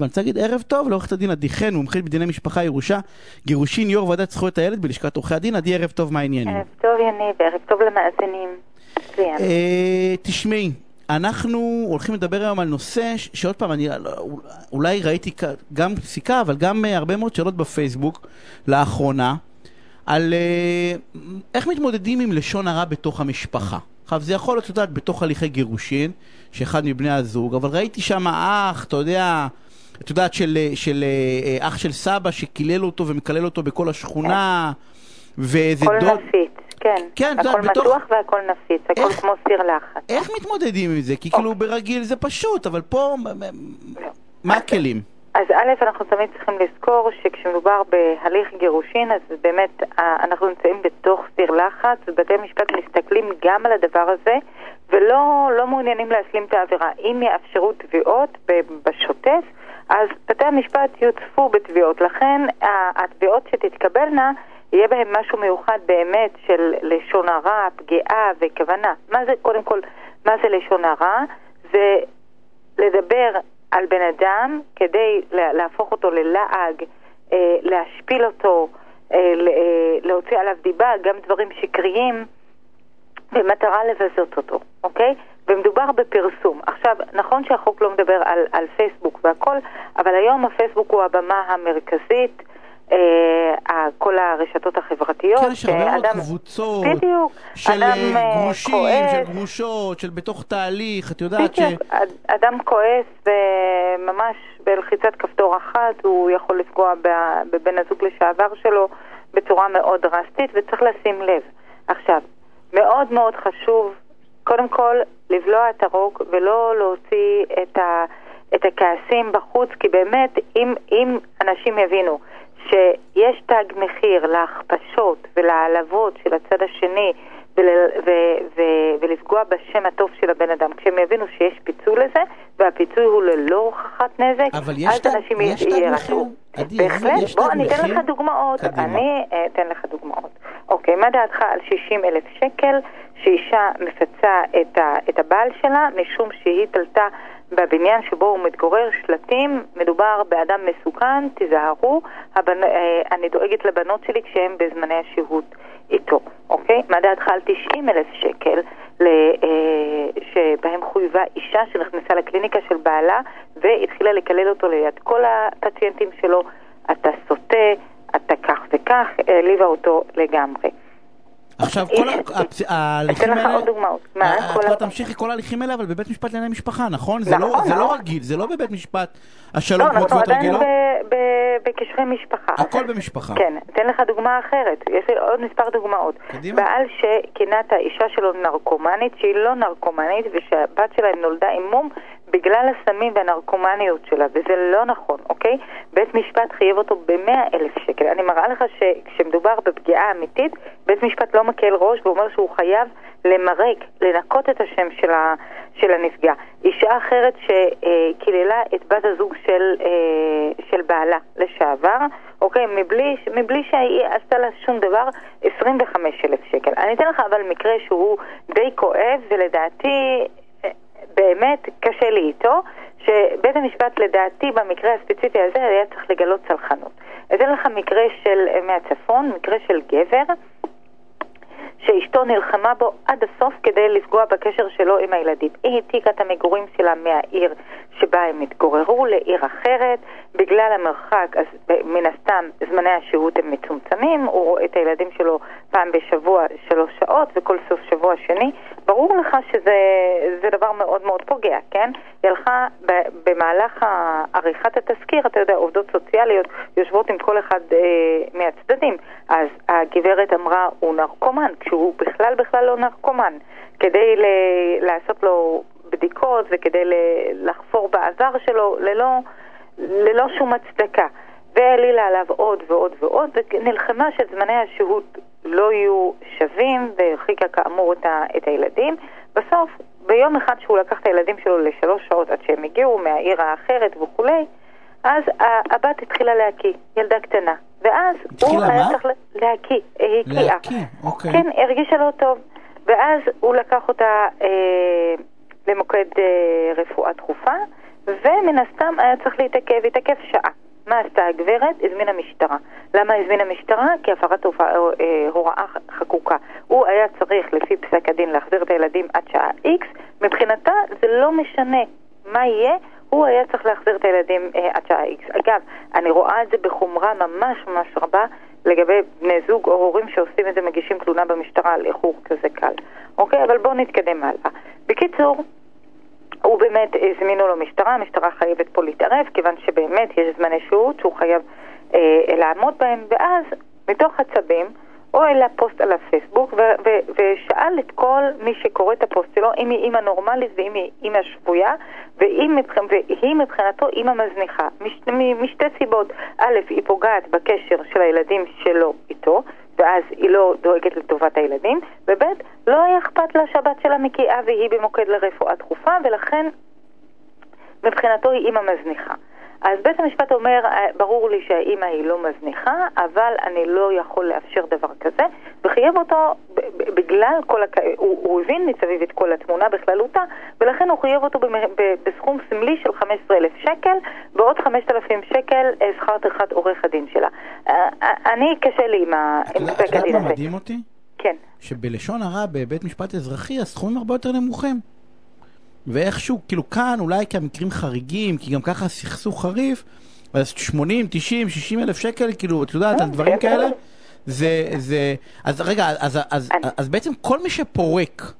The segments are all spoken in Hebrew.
ואני רוצה להגיד ערב טוב לעורכת הדין עדי חן, מומחית בדיני משפחה ירושה, גירושין, יו"ר ועדת זכויות הילד בלשכת עורכי הדין. עדי, ערב טוב, מה העניינים? ערב טוב יניב, ערב טוב למאזינים. אה, תשמעי, אנחנו הולכים לדבר היום על נושא שעוד פעם, אני לא- אולי ראיתי גם פסיקה, אבל גם אה, הרבה מאוד שאלות בפייסבוק לאחרונה, על אה, איך מתמודדים עם לשון הרע בתוך המשפחה. עכשיו, זה יכול להיות, את יודעת, בתוך הליכי גירושין, שאחד מבני הזוג, אבל ראיתי שם אח, אתה יודע, את יודעת, של, אה, של אה, אה, אח של סבא שקילל אותו ומקלל אותו בכל השכונה, ואיזה הכל דוד... נפיץ, כן. כן, את יודעת, הכל בתוך- מתוח והכל נפיץ, הכל איך- כמו סיר לחץ. איך מתמודדים עם זה? כי כאילו ברגיל זה פשוט, אבל פה, מ- מה הכלים? אז א', אנחנו תמיד צריכים לזכור שכשמדובר בהליך גירושין, אז באמת אנחנו נמצאים בתוך סיר לחץ, ובתי משפט מסתכלים גם על הדבר הזה, ולא לא מעוניינים להשלים את העבירה. אם יאפשרו תביעות בשוטף, אז בתי המשפט יוצפו בתביעות. לכן התביעות שתתקבלנה, יהיה בהן משהו מיוחד באמת של לשון הרע, פגיעה וכוונה. מה זה, קודם כל, מה זה לשון הרע? זה לדבר על בן אדם כדי לה- להפוך אותו ללעג, אה, להשפיל אותו, אה, אה, להוציא עליו דיבה, גם דברים שקריים, במטרה לבזות אותו, אוקיי? ומדובר בפרסום. עכשיו, נכון שהחוק לא מדבר על, על פייסבוק והכל, אבל היום הפייסבוק הוא הבמה המרכזית, אה, כל הרשתות החברתיות. כן, יש הרבה מאוד קבוצות, בדיוק. של אה, אה, גרושים, כועס. של גרושות, של בתוך תהליך, את יודעת ש... בדיוק, אד- אדם כועס וממש בלחיצת כפתור אחת הוא יכול לפגוע בבן הזוג לשעבר שלו בצורה מאוד דרסטית וצריך לשים לב. עכשיו, מאוד מאוד חשוב קודם כל לבלוע את הרוק ולא להוציא את, ה, את הכעסים בחוץ כי באמת אם, אם אנשים יבינו שיש תג מחיר להכפשות ולהעלבות של הצד השני ול, ו, ו, ולפגוע בשם הטוב של הבן אדם. כשהם יבינו שיש פיצוי לזה, והפיצוי הוא ללא הוכחת נזק, אבל יש אז תג- אנשים? עדי, בהחלט, יש בוא אני אתן? לך דוגמאות. קדימה. אני אה, אתן לך דוגמאות. אוקיי, מה דעתך על 60 אלף שקל שאישה מפצה את, ה, את הבעל שלה משום שהיא תלתה בבניין שבו הוא מתגורר שלטים, מדובר באדם מסוכן, תיזהרו, הבנ... אה, אני דואגת לבנות שלי כשהם בזמני השהות איתו, אוקיי? מה דעתך על 90 אלף שקל ל... אה, שבהם חויבה אישה שנכנסה לקליניקה של בעלה והתחילה לקלל אותו ליד כל הפציינטים שלו, אתה סוטה, כך העליבה אותו לגמרי. עכשיו, כל ההליכים אתן לך האלה... עוד דוגמאות. אה, את כבר תמשיכי כל ההליכים האלה, אבל בבית משפט לענייני משפחה, נכון? זה לא- נכון, זה לא נכון. רגיל, זה לא בבית משפט לא, השלום כמו אנחנו תביעות עדיין רגילות. ב- ב- בקשרי משפחה. הכל במשפחה. כן, אתן לך דוגמה אחרת. יש לי עוד מספר דוגמאות. קדימה. בעל שכינה את האישה שלו נרקומנית, שהיא לא נרקומנית, ושהבת שלהם נולדה עם מום בגלל הסמים והנרקומניות שלה, וזה לא נכון, אוקיי? בית משפט חייב אותו ב-100 אלף שקל. אני מראה לך שכשמדובר בפגיעה אמיתית, בית משפט לא מקל ראש ואומר שהוא חייב למרק, לנקות את השם של, ה, של הנפגע. אישה אחרת שקיללה את בת הזוג של, אה, של בעלה לשעבר, אוקיי, מבלי, מבלי שהיא עשתה לה שום דבר, 25 אלף שקל. אני אתן לך אבל מקרה שהוא די כואב, ולדעתי באמת קשה לי איתו, שבית המשפט לדעתי במקרה הספציפי הזה היה צריך לגלות צלחנות. אתן לך מקרה של, אה, מהצפון, מקרה של גבר. שאשתו נלחמה בו עד הסוף כדי לפגוע בקשר שלו עם הילדים. היא העתיקה את המגורים שלה מהעיר שבה הם התגוררו לעיר אחרת. בגלל המרחק, אז מן הסתם זמני השהות הם מצומצמים, הוא רואה את הילדים שלו פעם בשבוע שלוש שעות וכל סוף שבוע שני. ברור לך שזה זה דבר מאוד מאוד פוגע, כן? היא הלכה במהלך עריכת התזכיר, אתה יודע, עובדות סוציאליות יושבות עם כל אחד אה, מהצדדים. אז הגברת אמרה, הוא נרקומן, כשהוא בכלל בכלל לא נרקומן. כדי ל- לעשות לו בדיקות וכדי ל- לחפור בעבר שלו ללא, ללא שום הצדקה. והעלילה עליו עוד ועוד ועוד, ונלחמה שזמני השהות לא יהיו שווים, והרחיקה כאמור את, ה, את הילדים. בסוף, ביום אחד שהוא לקח את הילדים שלו לשלוש שעות עד שהם הגיעו מהעיר האחרת וכולי, אז הבת התחילה להקיא, ילדה קטנה. ואז הוא היה? צריך להקיא, היא הקיאה. להקיא, אוקיי. כן, הרגישה לא טוב. ואז הוא לקח אותה אה, למוקד אה, רפואה דחופה, ומן הסתם היה צריך להתעכב, התעכב שעה. מה עשתה הגברת? הזמינה משטרה. למה הזמינה משטרה? כי הפרת אה, הוראה חקוקה. הוא היה צריך, לפי פסק הדין, להחזיר את הילדים עד שעה X. מבחינתה זה לא משנה מה יהיה, הוא היה צריך להחזיר את הילדים אה, עד שעה X. אגב, אני רואה את זה בחומרה ממש ממש רבה לגבי בני זוג או הורים שעושים את זה, מגישים תלונה במשטרה על איחור כזה קל. אוקיי? אבל בואו נתקדם הלאה. בקיצור, הוא באמת, הזמינו לו משטרה, המשטרה חייבת פה להתערב, כיוון שבאמת יש זמני שהות שהוא חייב אה, לעמוד בהם, ואז מתוך עצבים הוא העלה פוסט על הפייסבוק ו- ו- ושאל את כל מי שקורא את הפוסט שלו אם היא אימא נורמלית ואם היא אימא שבויה והיא. והיא מבחינתו אימא מזניחה מש... משתי סיבות א', היא פוגעת בקשר של הילדים שלו איתו ואז היא לא דואגת לטובת הילדים, וב' לא היה אכפת לה שהבת שלה מקיאה והיא במוקד לרפואה דחופה, ולכן מבחינתו היא אימא מזניחה. אז בית המשפט אומר, אה, ברור לי שהאימא היא לא מזניחה, אבל אני לא יכול לאפשר דבר כזה, וחייב אותו בגלל כל, הק... הוא, הוא הבין מסביב את כל התמונה בכללותה, ולכן הוא חייב אותו בסכום סמלי של 15,000 שקל, ועוד 5,000 שקל אה, שכר טרחת עורך הדין שלה. אה, אני, קשה לי עם הפסק הדין הזה. את יודעת מה מדהים אותי? כן. שבלשון הרע בבית משפט אזרחי הסכומים הרבה יותר נמוכים. ואיכשהו, כאילו כאן אולי כמקרים חריגים, כי גם ככה סכסוך חריף, אז 80, 90, 60 אלף שקל, כאילו, את יודעת, על דברים כאלה, זה, זה, אז רגע, אז, אז, אז בעצם כל מי שפורק,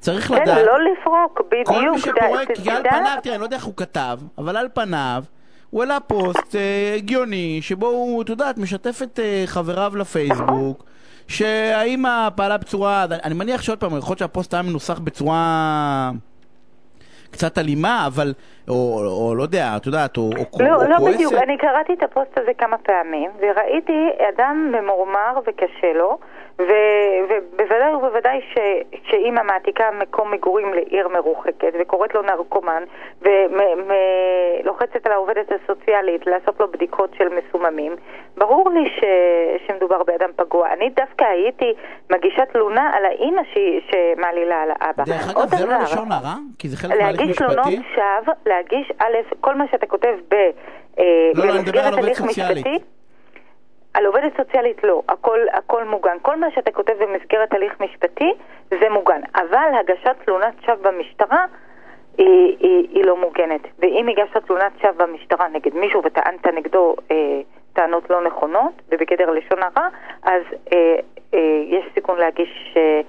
צריך לדעת, כן, לא לפרוק, בדיוק. כל מי שפורק, כי על פניו, תראה, אני לא יודע איך הוא כתב, אבל על פניו, הוא העלה פוסט הגיוני, שבו הוא, את יודעת, משתף את חבריו לפייסבוק. שהאימא פעלה בצורה, אני מניח שעוד פעם, יכול להיות שהפוסט היה מנוסח בצורה קצת אלימה, אבל, או, או לא יודע, את יודעת, או, או, לא, או לא כועסת. בדיוק, אני קראתי את הפוסט הזה כמה פעמים, וראיתי אדם ממורמר וקשה לו, ו- ובוודאי ובוודאי ש- שאימא מעתיקה מקום מגורים לעיר מרוחקת וקוראת לו נרקומן ולוחצת על העובדת הסוציאלית לעשות לו בדיקות של מסוממים, ברור לי ש- שמדובר באדם פגוע. אני דווקא הייתי מגישה תלונה על האימא ש- שמעלילה על האבא. דרך אגב, זה לא דבר, לשון הרע? כי זה חלק מהליך להגיש תלונות? שווא, להגיש, א', כל מה שאתה כותב ב... אה, לא, לא, אני מדבר על עובדת סוציאלית. על עובדת סוציאלית לא, הכל, הכל מוגן. כל מה שאתה כותב במסגרת הליך משפטי זה מוגן. אבל הגשת תלונת שווא במשטרה היא, היא, היא לא מוגנת. ואם הגשת תלונת שווא במשטרה נגד מישהו וטענת נגדו אה, טענות לא נכונות ובגדר לשון הרע, אז אה, אה, יש סיכון להגיש אה,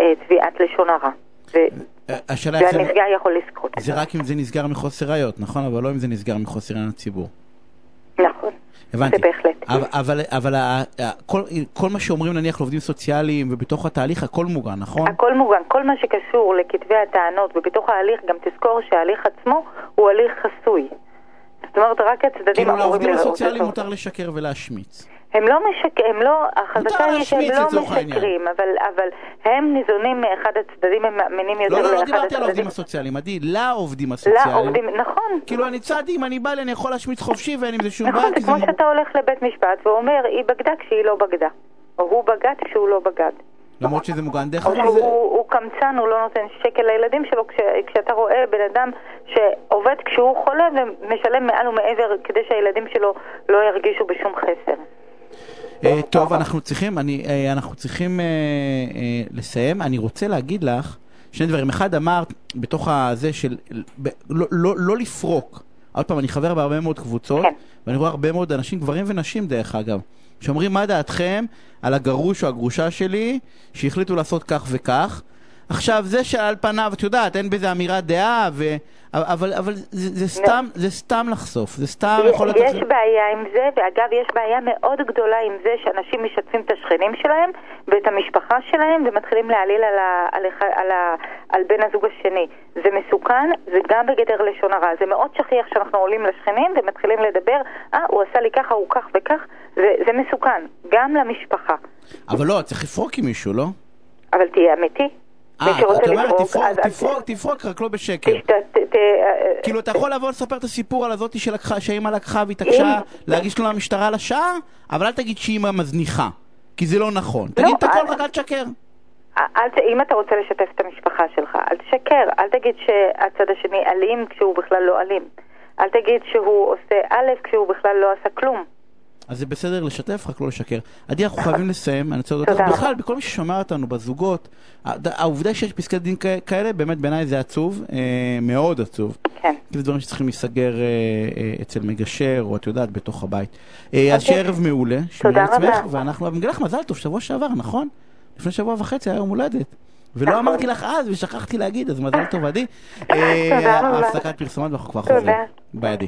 אה, תביעת לשון הרע. ו- השאלה איך זה... והנפגע יכול לזכות. זה רק אם זה נסגר מחוסר ראיות, נכון? אבל לא אם זה נסגר מחוסר עניין הציבור. נכון. הבנתי. זה בהחלט. אבל, אבל, אבל כל, כל מה שאומרים נניח לעובדים סוציאליים ובתוך התהליך הכל מוגן, נכון? הכל מוגן. כל מה שקשור לכתבי הטענות ובתוך ההליך, גם תזכור שההליך עצמו הוא הליך חסוי. זאת אומרת, רק הצדדים כאילו לעובדים הסוציאליים. מותר לשקר ולהשמיץ. הם לא משק... הם לא... החזקה היא שהם לא. משקרים, אבל, אבל הם ניזונים מאחד הצדדים, הם מאמינים יותר לא, לא, לא לאחד דיברתי על הצדדים. העובדים הסוציאליים, עדי, לעובדים הסוציאליים. לעובדים, נכון. כאילו אני צעדי, אם אני בא לי אני יכול להשמיץ חופשי ואין עם זה שום בעיה, נכון, זה זה... כמו שאתה הולך לבית משפט ואומר, היא בגדה כשהיא לא בגדה. או הוא בגד כשהוא לא בגד. למרות שזה מוגן. דרך אגב זה... הוא, הוא קמצן, הוא לא נותן שקל לילדים שלו, כש, כשאתה רואה בן אדם שעובד כשהוא חולה ומשלם מעל ומעבר כדי שהילדים שלו לא ירגישו בשום חסר. אה, טוב, אנחנו צריכים, אני, אה, אנחנו צריכים אה, לסיים. אני רוצה להגיד לך שני דברים. אחד, אמרת בתוך הזה של ב, לא, לא, לא לפרוק. עוד פעם, אני חבר בהרבה מאוד קבוצות, כן. ואני רואה הרבה מאוד אנשים, גברים ונשים דרך אגב, שאומרים מה דעתכם על הגרוש או הגרושה שלי, שהחליטו לעשות כך וכך. עכשיו, זה שעל פניו, את יודעת, אין בזה אמירת דעה, ו... אבל, אבל זה, זה, סתם, זה סתם לחשוף, זה סתם יכול לתת... יש בעיה עם זה, ואגב, יש בעיה מאוד גדולה עם זה שאנשים משתפים את השכנים שלהם ואת המשפחה שלהם ומתחילים להעליל על, ה, על, ה, על, ה, על בן הזוג השני. זה מסוכן, זה גם בגדר לשון הרע. זה מאוד שכיח שאנחנו עולים לשכנים ומתחילים לדבר, אה, הוא עשה לי ככה, הוא כך וכך. זה, זה מסוכן, גם למשפחה. אבל לא, צריך לפרוק עם מישהו, לא? אבל תהיה אמיתי. אה, את אומרת, תפרוק, תפרוק, רק לא בשקר. ת- אה, כאילו, אתה יכול לבוא לספר את הסיפור על הזאתי שהאימא לקחה והתעקשה להגיש תלונה למשטרה על השעה, אבל אל תגיד שאימא מזניחה, כי זה לא נכון. תגיד את הכל, רק אל תשקר. אל, ת- אם אתה רוצה לשתף את המשפחה שלך, אל תשקר, אל תגיד שהצד השני אלים כשהוא בכלל לא אלים. אל תגיד שהוא עושה א' כשהוא בכלל לא עשה כלום. אז זה בסדר לשתף, רק לא לשקר. עדי, אנחנו חייבים לסיים. אני רוצה להודות לך. בכלל, בכל מי ששומע אותנו בזוגות. העובדה שיש פסקי דין כאלה, באמת בעיניי זה עצוב, אה, מאוד עצוב. כן. כי זה דברים שצריכים להיסגר אה, אה, אצל מגשר, או את יודעת, בתוך הבית. אה, אז אוקיי. שיהיה ערב מעולה. תודה רבה. ואנחנו, נגיד לך מזל טוב, שבוע שעבר, נכון? לפני שבוע וחצי היה יום הולדת. ולא נכון. אמרתי לך אז, ושכחתי להגיד, אז מזל טוב, עדי. תודה רבה. הפסקת פרסומות ואנחנו כבר תודה. חוזרים. ביי, עדי.